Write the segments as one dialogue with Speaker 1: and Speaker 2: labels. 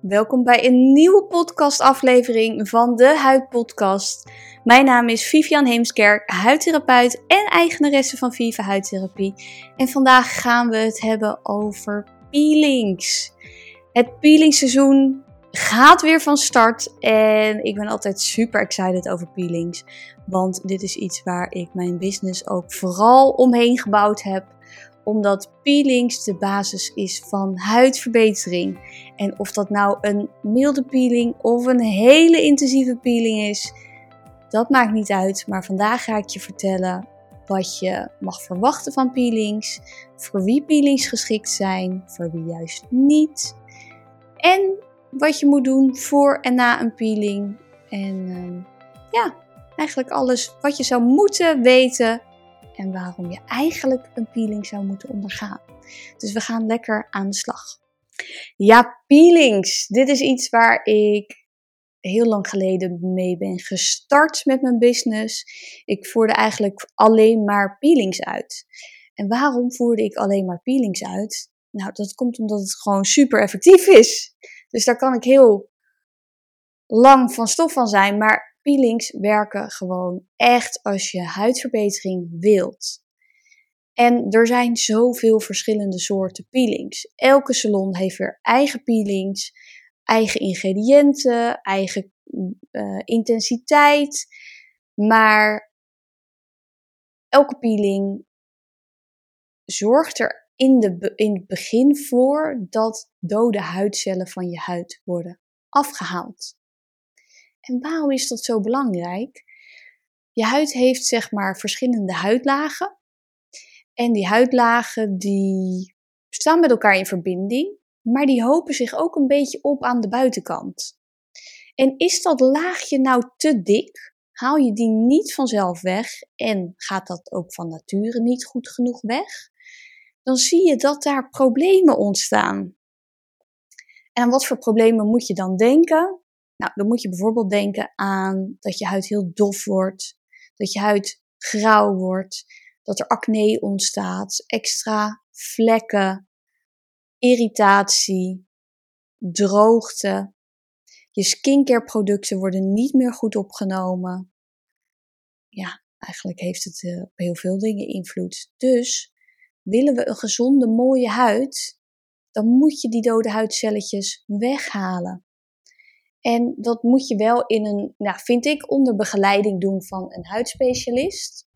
Speaker 1: Welkom bij een nieuwe podcastaflevering van de Huidpodcast. Mijn naam is Vivian Heemskerk, huidtherapeut en eigenaresse van Viva Huidtherapie. En vandaag gaan we het hebben over peelings. Het peelingseizoen gaat weer van start en ik ben altijd super excited over peelings. Want dit is iets waar ik mijn business ook vooral omheen gebouwd heb omdat peelings de basis is van huidverbetering. En of dat nou een milde peeling of een hele intensieve peeling is, dat maakt niet uit. Maar vandaag ga ik je vertellen wat je mag verwachten van peelings, voor wie peelings geschikt zijn, voor wie juist niet. En wat je moet doen voor en na een peeling. En uh, ja, eigenlijk alles wat je zou moeten weten en waarom je eigenlijk een peeling zou moeten ondergaan. Dus we gaan lekker aan de slag. Ja, peelings. Dit is iets waar ik heel lang geleden mee ben gestart met mijn business. Ik voerde eigenlijk alleen maar peelings uit. En waarom voerde ik alleen maar peelings uit? Nou, dat komt omdat het gewoon super effectief is. Dus daar kan ik heel lang van stof van zijn. Maar peelings werken gewoon echt als je huidverbetering wilt. En er zijn zoveel verschillende soorten peelings. Elke salon heeft weer eigen peelings, eigen ingrediënten, eigen uh, intensiteit. Maar elke peeling zorgt er in, de, in het begin voor dat dode huidcellen van je huid worden afgehaald. En waarom is dat zo belangrijk? Je huid heeft zeg maar verschillende huidlagen. En die huidlagen die staan met elkaar in verbinding, maar die hopen zich ook een beetje op aan de buitenkant. En is dat laagje nou te dik, haal je die niet vanzelf weg en gaat dat ook van nature niet goed genoeg weg, dan zie je dat daar problemen ontstaan. En aan wat voor problemen moet je dan denken? Nou, dan moet je bijvoorbeeld denken aan dat je huid heel dof wordt, dat je huid grauw wordt, dat er acne ontstaat, extra vlekken, irritatie, droogte. Je skincare producten worden niet meer goed opgenomen. Ja, eigenlijk heeft het uh, op heel veel dingen invloed. Dus willen we een gezonde, mooie huid, dan moet je die dode huidcelletjes weghalen. En dat moet je wel in een, nou, vind ik, onder begeleiding doen van een huidspecialist.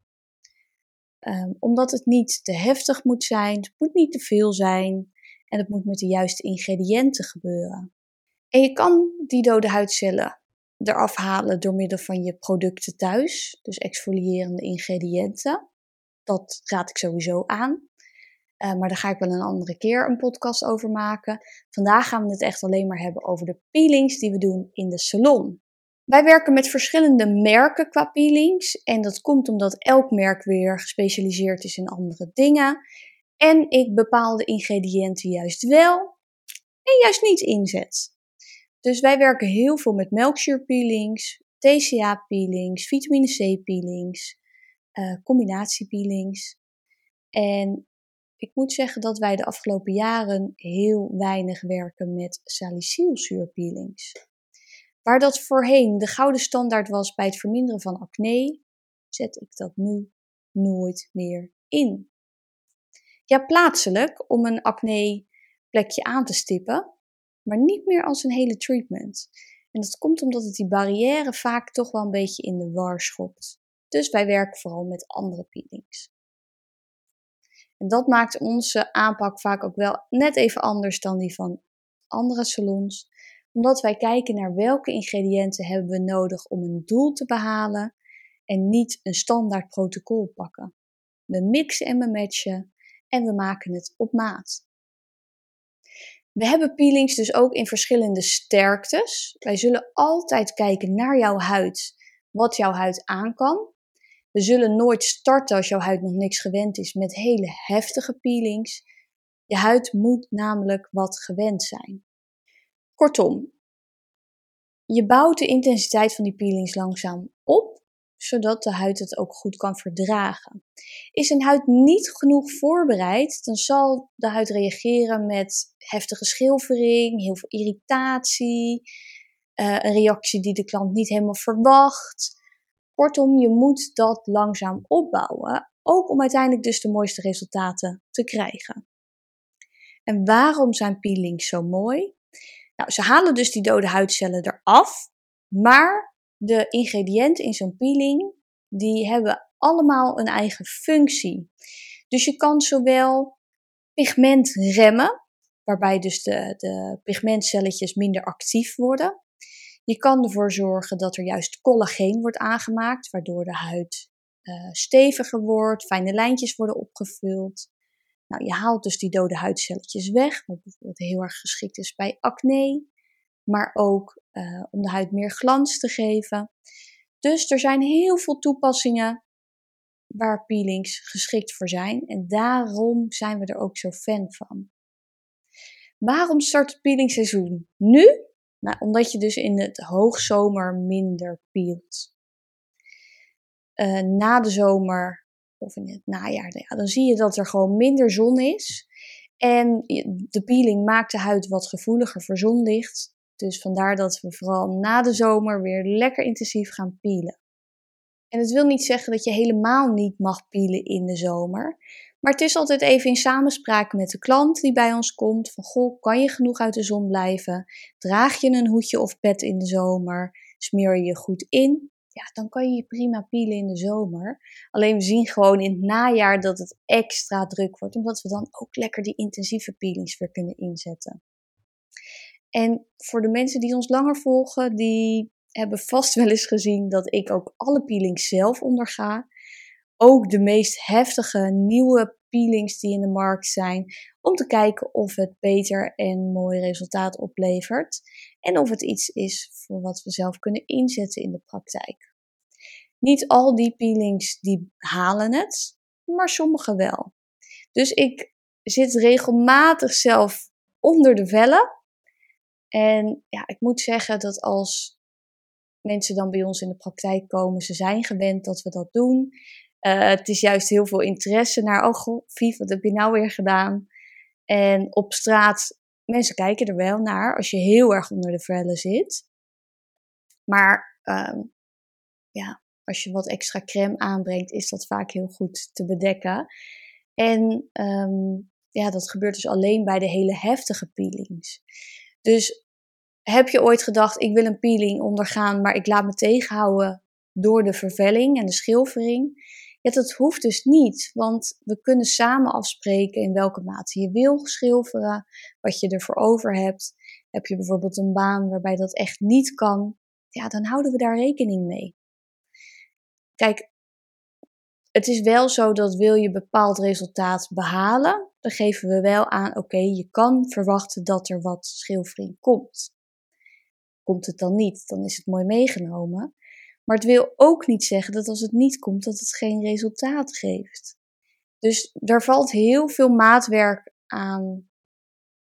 Speaker 1: Um, omdat het niet te heftig moet zijn, het moet niet te veel zijn en het moet met de juiste ingrediënten gebeuren. En je kan die dode huidcellen eraf halen door middel van je producten thuis, dus exfolierende ingrediënten. Dat raad ik sowieso aan. Uh, maar daar ga ik wel een andere keer een podcast over maken. Vandaag gaan we het echt alleen maar hebben over de peelings die we doen in de salon. Wij werken met verschillende merken qua peelings. En dat komt omdat elk merk weer gespecialiseerd is in andere dingen. En ik bepaalde ingrediënten juist wel en juist niet inzet. Dus wij werken heel veel met melkzuur peelings, TCA peelings, vitamine C peelings, uh, combinatie peelings. En ik moet zeggen dat wij de afgelopen jaren heel weinig werken met salicylzuurpeelings. Waar dat voorheen de gouden standaard was bij het verminderen van acne, zet ik dat nu nooit meer in. Ja, plaatselijk om een acne plekje aan te stippen, maar niet meer als een hele treatment. En dat komt omdat het die barrière vaak toch wel een beetje in de war schopt. Dus wij werken vooral met andere peelings. En dat maakt onze aanpak vaak ook wel net even anders dan die van andere salons, omdat wij kijken naar welke ingrediënten hebben we nodig om een doel te behalen en niet een standaard protocol pakken. We mixen en we matchen en we maken het op maat. We hebben peelings dus ook in verschillende sterktes. Wij zullen altijd kijken naar jouw huid, wat jouw huid aan kan. We zullen nooit starten als jouw huid nog niks gewend is met hele heftige peelings. Je huid moet namelijk wat gewend zijn. Kortom, je bouwt de intensiteit van die peelings langzaam op zodat de huid het ook goed kan verdragen. Is een huid niet genoeg voorbereid, dan zal de huid reageren met heftige schilfering, heel veel irritatie, uh, een reactie die de klant niet helemaal verwacht. Kortom, je moet dat langzaam opbouwen, ook om uiteindelijk dus de mooiste resultaten te krijgen. En waarom zijn peelings zo mooi? Nou, ze halen dus die dode huidcellen eraf, maar de ingrediënten in zo'n peeling, die hebben allemaal een eigen functie. Dus je kan zowel pigment remmen, waarbij dus de, de pigmentcelletjes minder actief worden. Je kan ervoor zorgen dat er juist collageen wordt aangemaakt, waardoor de huid uh, steviger wordt, fijne lijntjes worden opgevuld. Nou, je haalt dus die dode huidcelletjes weg, wat bijvoorbeeld heel erg geschikt is bij acne, maar ook uh, om de huid meer glans te geven. Dus er zijn heel veel toepassingen waar peelings geschikt voor zijn en daarom zijn we er ook zo fan van. Waarom start het peelingseizoen nu? Nou, omdat je dus in het hoogzomer minder peelt. Uh, na de zomer of in het najaar, ja, dan zie je dat er gewoon minder zon is. En de peeling maakt de huid wat gevoeliger voor zonlicht. Dus vandaar dat we vooral na de zomer weer lekker intensief gaan peelen. En het wil niet zeggen dat je helemaal niet mag peelen in de zomer. Maar het is altijd even in samenspraak met de klant die bij ons komt. Van goh, kan je genoeg uit de zon blijven? Draag je een hoedje of pet in de zomer? Smeer je je goed in? Ja, dan kan je je prima peelen in de zomer. Alleen we zien gewoon in het najaar dat het extra druk wordt. Omdat we dan ook lekker die intensieve peelings weer kunnen inzetten. En voor de mensen die ons langer volgen, die hebben vast wel eens gezien dat ik ook alle peelings zelf onderga. Ook de meest heftige nieuwe peelings die in de markt zijn. Om te kijken of het beter en mooi resultaat oplevert. En of het iets is voor wat we zelf kunnen inzetten in de praktijk. Niet al die peelings die halen het, maar sommige wel. Dus ik zit regelmatig zelf onder de vellen en ja, ik moet zeggen dat als mensen dan bij ons in de praktijk komen, ze zijn gewend dat we dat doen. Uh, het is juist heel veel interesse naar, oh god, Vief, wat heb je nou weer gedaan? En op straat, mensen kijken er wel naar als je heel erg onder de vellen zit. Maar um, ja, als je wat extra crème aanbrengt, is dat vaak heel goed te bedekken. En um, ja, dat gebeurt dus alleen bij de hele heftige peelings. Dus heb je ooit gedacht, ik wil een peeling ondergaan, maar ik laat me tegenhouden door de vervelling en de schilfering? Ja, dat hoeft dus niet, want we kunnen samen afspreken in welke mate je wil schilferen, wat je ervoor over hebt. Heb je bijvoorbeeld een baan waarbij dat echt niet kan, ja, dan houden we daar rekening mee. Kijk, het is wel zo dat wil je bepaald resultaat behalen, dan geven we wel aan, oké, je kan verwachten dat er wat schilfering komt. Komt het dan niet, dan is het mooi meegenomen. Maar het wil ook niet zeggen dat als het niet komt, dat het geen resultaat geeft. Dus daar valt heel veel maatwerk aan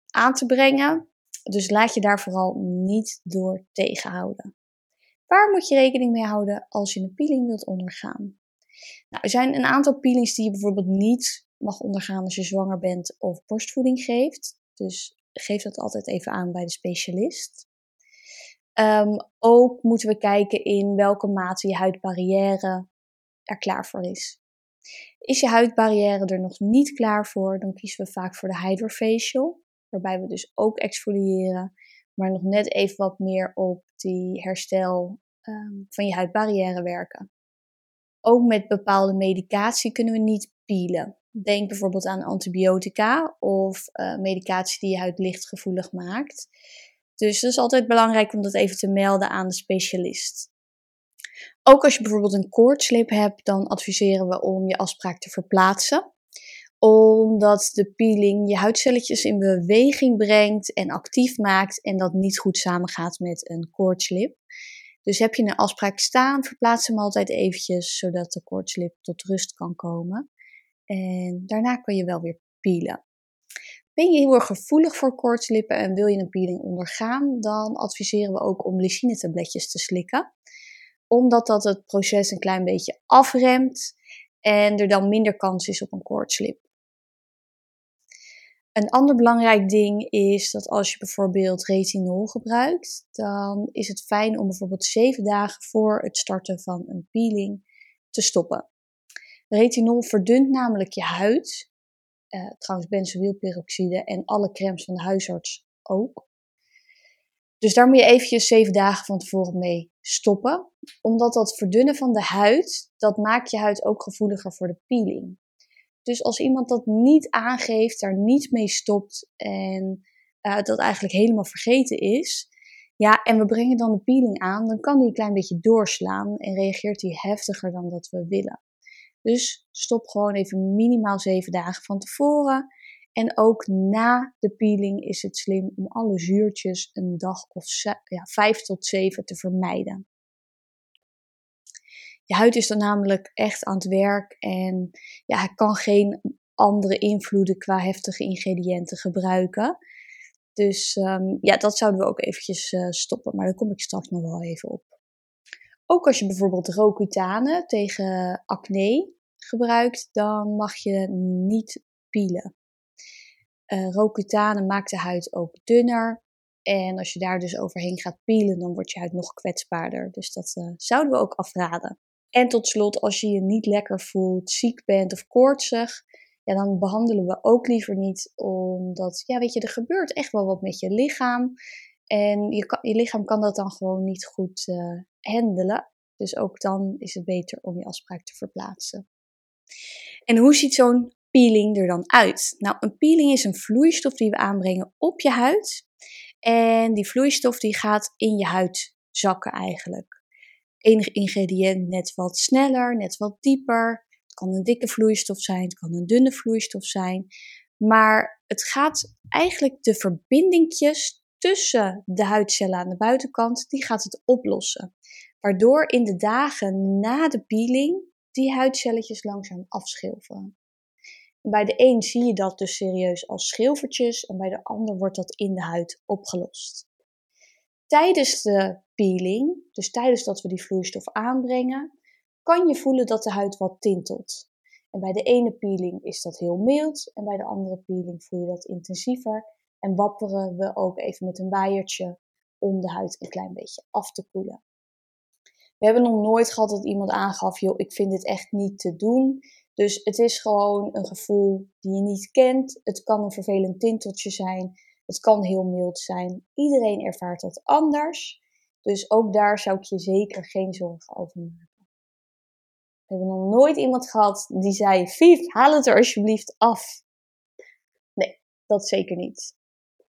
Speaker 1: aan te brengen. Dus laat je daar vooral niet door tegenhouden. Waar moet je rekening mee houden als je een peeling wilt ondergaan? Nou, er zijn een aantal peelings die je bijvoorbeeld niet mag ondergaan als je zwanger bent of borstvoeding geeft. Dus geef dat altijd even aan bij de specialist. Um, ook moeten we kijken in welke mate je huidbarrière er klaar voor is. Is je huidbarrière er nog niet klaar voor, dan kiezen we vaak voor de Hydrofacial, waarbij we dus ook exfoliëren, maar nog net even wat meer op die herstel um, van je huidbarrière werken. Ook met bepaalde medicatie kunnen we niet peelen. Denk bijvoorbeeld aan antibiotica of uh, medicatie die je huid lichtgevoelig maakt. Dus het is altijd belangrijk om dat even te melden aan de specialist. Ook als je bijvoorbeeld een koortslip hebt, dan adviseren we om je afspraak te verplaatsen. Omdat de peeling je huidcelletjes in beweging brengt en actief maakt en dat niet goed samengaat met een koortslip. Dus heb je een afspraak staan, verplaats hem altijd eventjes, zodat de koortslip tot rust kan komen. En daarna kun je wel weer peelen. Ben je heel erg gevoelig voor koortslippen en wil je een peeling ondergaan, dan adviseren we ook om lysine tabletjes te slikken. omdat dat het proces een klein beetje afremt en er dan minder kans is op een koortslip. Een ander belangrijk ding is dat als je bijvoorbeeld retinol gebruikt, dan is het fijn om bijvoorbeeld 7 dagen voor het starten van een peeling te stoppen. Retinol verdunt namelijk je huid, uh, trouwens benzoylperoxide en alle crèmes van de huisarts ook. Dus daar moet je eventjes 7 dagen van tevoren mee stoppen, omdat dat verdunnen van de huid, dat maakt je huid ook gevoeliger voor de peeling. Dus als iemand dat niet aangeeft, daar niet mee stopt en uh, dat eigenlijk helemaal vergeten is, ja, en we brengen dan de peeling aan, dan kan die een klein beetje doorslaan en reageert die heftiger dan dat we willen. Dus stop gewoon even minimaal 7 dagen van tevoren. En ook na de peeling is het slim om alle zuurtjes een dag of ja, 5 tot 7 te vermijden. Je huid is dan namelijk echt aan het werk en ja, kan geen andere invloeden qua heftige ingrediënten gebruiken. Dus um, ja, dat zouden we ook eventjes uh, stoppen, maar daar kom ik straks nog wel even op. Ook als je bijvoorbeeld Roaccutane tegen acne gebruikt, dan mag je niet peelen. Uh, Roaccutane maakt de huid ook dunner. En als je daar dus overheen gaat peelen, dan wordt je huid nog kwetsbaarder. Dus dat uh, zouden we ook afraden. En tot slot, als je je niet lekker voelt, ziek bent of koortsig, ja, dan behandelen we ook liever niet. Omdat, ja, weet je, er gebeurt echt wel wat met je lichaam. En je, je lichaam kan dat dan gewoon niet goed uh, handelen. Dus ook dan is het beter om je afspraak te verplaatsen. En hoe ziet zo'n peeling er dan uit? Nou, een peeling is een vloeistof die we aanbrengen op je huid. En die vloeistof die gaat in je huid zakken eigenlijk enig ingrediënt net wat sneller, net wat dieper. Het kan een dikke vloeistof zijn, het kan een dunne vloeistof zijn. Maar het gaat eigenlijk de verbindingjes tussen de huidcellen aan de buitenkant, die gaat het oplossen. Waardoor in de dagen na de peeling die huidcelletjes langzaam afschilferen. bij de een zie je dat dus serieus als schilfertjes en bij de ander wordt dat in de huid opgelost. Tijdens de peeling, dus tijdens dat we die vloeistof aanbrengen, kan je voelen dat de huid wat tintelt. En bij de ene peeling is dat heel mild en bij de andere peeling voel je dat intensiever. En wapperen we ook even met een waaiertje om de huid een klein beetje af te koelen. We hebben nog nooit gehad dat iemand aangaf, joh, ik vind dit echt niet te doen. Dus het is gewoon een gevoel die je niet kent. Het kan een vervelend tinteltje zijn. Het kan heel mild zijn. Iedereen ervaart dat anders. Dus ook daar zou ik je zeker geen zorgen over maken. We hebben nog nooit iemand gehad die zei: Vief, haal het er alsjeblieft af. Nee, dat zeker niet.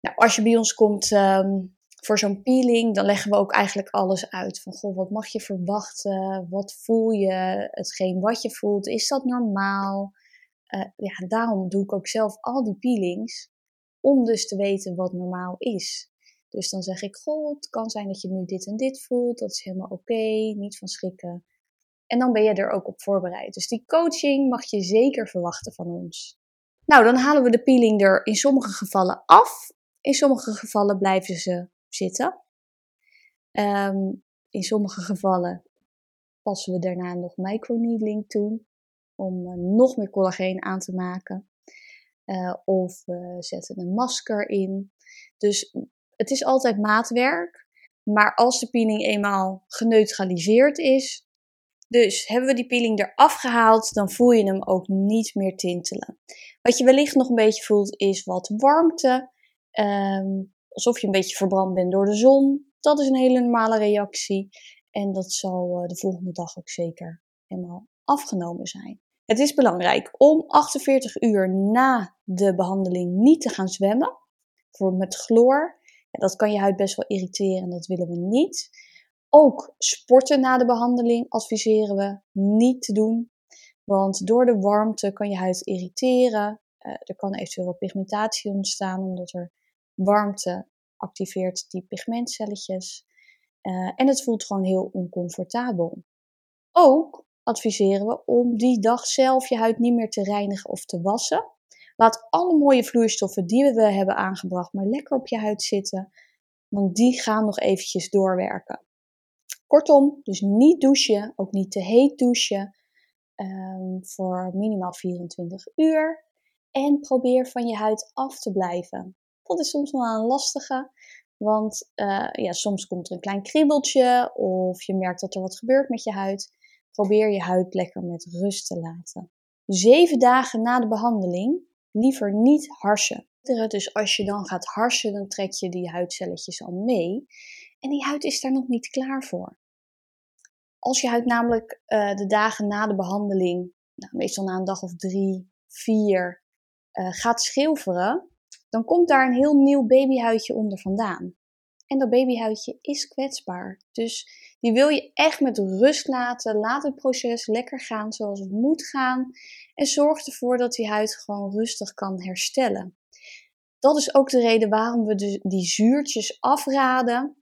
Speaker 1: Nou, als je bij ons komt ehm, voor zo'n peeling, dan leggen we ook eigenlijk alles uit. Van goh, wat mag je verwachten? Wat voel je? Hetgeen wat je voelt, is dat normaal? Uh, ja, daarom doe ik ook zelf al die peelings om dus te weten wat normaal is. Dus dan zeg ik, goh, het kan zijn dat je nu dit en dit voelt, dat is helemaal oké, niet van schrikken. En dan ben je er ook op voorbereid. Dus die coaching mag je zeker verwachten van ons. Nou, dan halen we de peeling er in sommige gevallen af. In sommige gevallen blijven ze zitten. Ehm, in sommige gevallen passen we daarna nog microneedling toe om uh, nog meer collageen aan te maken. Uh, of we zetten een masker in. Dus het is altijd maatwerk. Maar als de peeling eenmaal geneutraliseerd is, dus hebben we die peeling eraf gehaald, dan voel je hem ook niet meer tintelen. Wat je wellicht nog een beetje voelt is wat warmte. Um, alsof je een beetje verbrand bent door de zon. Dat is een hele normale reactie. En dat zal uh, de volgende dag ook zeker helemaal afgenomen zijn. Het is belangrijk om 48 uur na de behandeling niet te gaan zwemmen. Voor met chloor. dat kan je huid best wel irriteren en dat willen we niet. Ook sporten na de behandeling adviseren we niet te doen. Want door de warmte kan je huid irriteren. Uh, er kan eventueel wat pigmentatie ontstaan omdat er warmte activeert die pigmentcelletjes. Uh, en het voelt gewoon heel oncomfortabel. Ook adviseren we om die dag zelf je huid niet meer te reinigen of te wassen. Laat alle mooie vloeistoffen die we hebben aangebracht maar lekker op je huid zitten, want die gaan nog eventjes doorwerken. Kortom, dus niet douchen, ook niet te heet douchen, ehm, voor minimaal 24 uur. En probeer van je huid af te blijven. Dat is soms wel een lastige, want uh, ja, soms komt er een klein kriebeltje of je merkt dat er wat gebeurt met je huid. Probeer je huid lekker met rust te laten. Zeven dagen na de behandeling liever niet harsen. Dus als je dan gaat harsen, dan trek je die huidcelletjes al mee. En die huid is daar nog niet klaar voor. Als je huid namelijk uh, de dagen na de behandeling, nou, meestal na een dag of drie, vier, uh, gaat schilferen, dan komt daar een heel nieuw babyhuidje onder vandaan. En dat babyhuidje is kwetsbaar. Dus die wil je echt met rust laten. Laat het proces lekker gaan zoals het moet gaan. En zorg ervoor dat die huid gewoon rustig kan herstellen. Dat is ook de reden waarom we dus die zuurtjes afraden.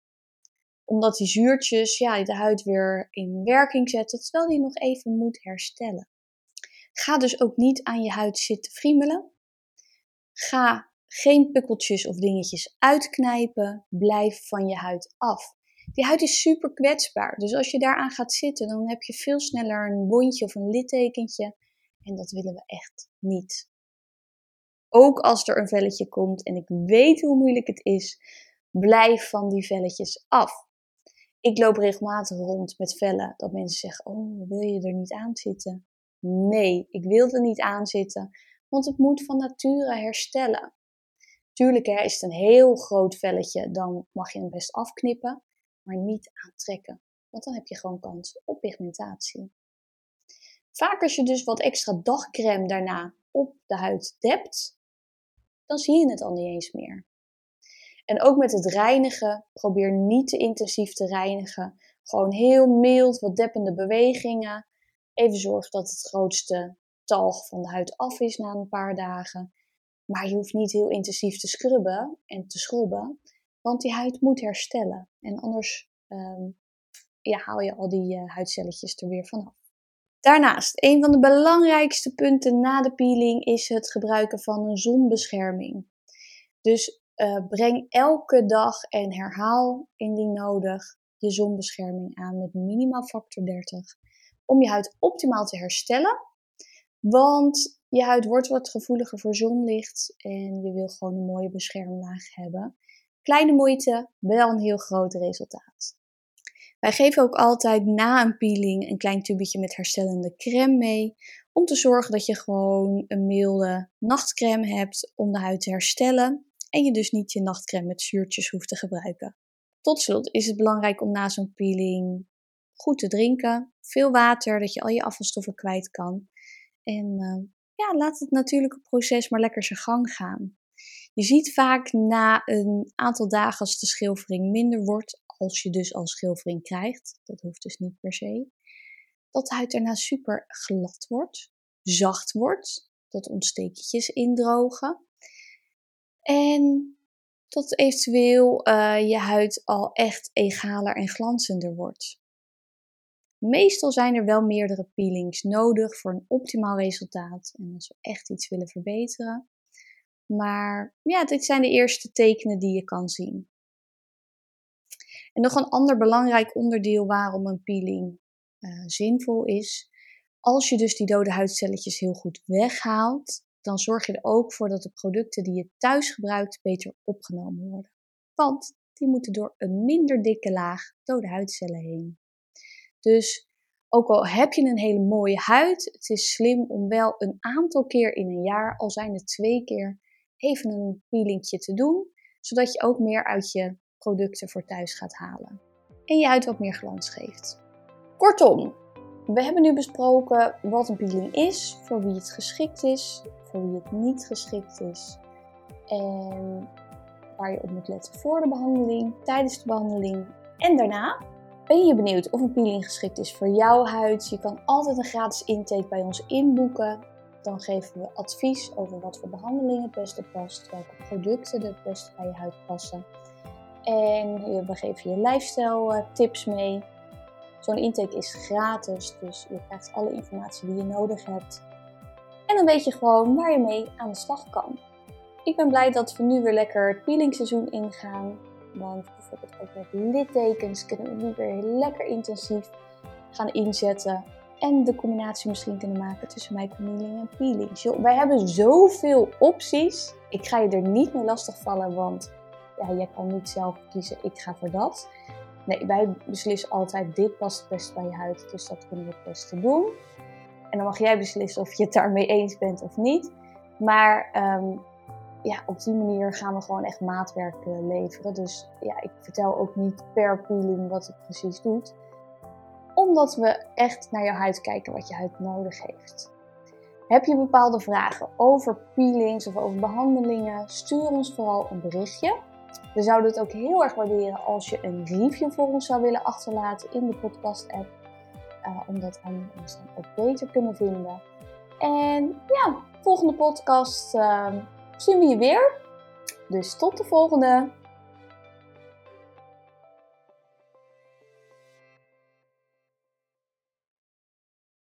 Speaker 1: Omdat die zuurtjes ja, de huid weer in werking zetten terwijl die nog even moet herstellen. Ga dus ook niet aan je huid zitten friemelen. Ga geen pukkeltjes of dingetjes uitknijpen. Blijf van je huid af. Die huid is super kwetsbaar. Dus als je daaraan gaat zitten, dan heb je veel sneller een wondje of een littekentje. En dat willen we echt niet. Ook als er een velletje komt en ik weet hoe moeilijk het is, blijf van die velletjes af. Ik loop regelmatig rond met vellen dat mensen zeggen: Oh, wil je er niet aan zitten? Nee, ik wil er niet aan zitten, want het moet van nature herstellen. Tuurlijk hè, is het een heel groot velletje, dan mag je hem best afknippen, maar niet aantrekken. Want dan heb je gewoon kans op pigmentatie. Vaak als je dus wat extra dagcrème daarna op de huid dept, dan zie je het al niet eens meer. En ook met het reinigen, probeer niet te intensief te reinigen. Gewoon heel mild, wat deppende bewegingen. Even zorg dat het grootste talg van de huid af is na een paar dagen. Maar je hoeft niet heel intensief te scrubben en te schrobben, want die huid moet herstellen. En anders um, ja, haal je al die uh, huidcelletjes er weer vanaf. Daarnaast, een van de belangrijkste punten na de peeling is het gebruiken van een zonbescherming. Dus uh, breng elke dag en herhaal indien nodig je zonbescherming aan met minimaal factor 30 om je huid optimaal te herstellen. Want je huid wordt wat gevoeliger voor zonlicht en je wil gewoon een mooie beschermlaag hebben. Kleine moeite, wel een heel groot resultaat. Wij geven ook altijd na een peeling een klein tubetje met herstellende crème mee. Om te zorgen dat je gewoon een milde nachtcrème hebt om de huid te herstellen. En je dus niet je nachtcrème met zuurtjes hoeft te gebruiken. Tot slot is het belangrijk om na zo'n peeling goed te drinken. Veel water, dat je al je afvalstoffen kwijt kan. En uh, ja, laat het natuurlijke proces maar lekker zijn gang gaan. Je ziet vaak na een aantal dagen als de schilfering minder wordt, als je dus al schilfering krijgt, dat hoeft dus niet per se, dat de huid daarna super glad wordt, zacht wordt, dat ontstekertjes indrogen en dat eventueel uh, je huid al echt egaler en glanzender wordt. Meestal zijn er wel meerdere peelings nodig voor een optimaal resultaat en als we echt iets willen verbeteren. Maar ja, dit zijn de eerste tekenen die je kan zien. En nog een ander belangrijk onderdeel waarom een peeling uh, zinvol is. Als je dus die dode huidcelletjes heel goed weghaalt, dan zorg je er ook voor dat de producten die je thuis gebruikt beter opgenomen worden. Want die moeten door een minder dikke laag dode huidcellen heen. Dus ook al heb je een hele mooie huid, het is slim om wel een aantal keer in een jaar, al zijn het twee keer, even een peelingje te doen, zodat je ook meer uit je producten voor thuis gaat halen. En je huid wat meer glans geeft. Kortom, we hebben nu besproken wat een peeling is, voor wie het geschikt is, voor wie het niet geschikt is. En waar je op moet letten voor de behandeling, tijdens de behandeling en daarna. Ben je benieuwd of een peeling geschikt is voor jouw huid? Je kan altijd een gratis intake bij ons inboeken. Dan geven we advies over wat voor behandeling het beste past, welke producten het beste bij je huid passen. En we geven je lifestyle eh, tips mee. Zo'n intake is gratis, dus je krijgt alle informatie die je nodig hebt. En dan weet je gewoon waar je mee aan de slag kan. Ik ben blij dat we nu weer lekker het peelingseizoen ingaan. Want bijvoorbeeld ook met littekens kunnen we nu weer lekker intensief gaan inzetten. En de combinatie misschien kunnen maken tussen microneedling en peeling. wij hebben zoveel opties. Ik ga je er niet mee lastigvallen, want ja, jij kan niet zelf kiezen, ik ga voor dat. Nee, wij beslissen altijd, dit past het best bij je huid, dus dat kunnen we het beste doen. En dan mag jij beslissen of je het daarmee eens bent of niet. Maar ehm, ja, op die manier gaan we gewoon echt maatwerk eh, leveren. Dus ja, ik vertel ook niet per peeling wat het precies doet. Omdat we echt naar jouw huid kijken wat je huid nodig heeft. Heb je bepaalde vragen over peelings of over behandelingen? Stuur ons vooral een berichtje. We zouden het ook heel erg waarderen als je een review voor ons zou willen achterlaten in de podcast-app. Uh, omdat anderen ons dan ook beter kunnen vinden. En ja, volgende podcast uh, zien we je weer. Dus tot de volgende!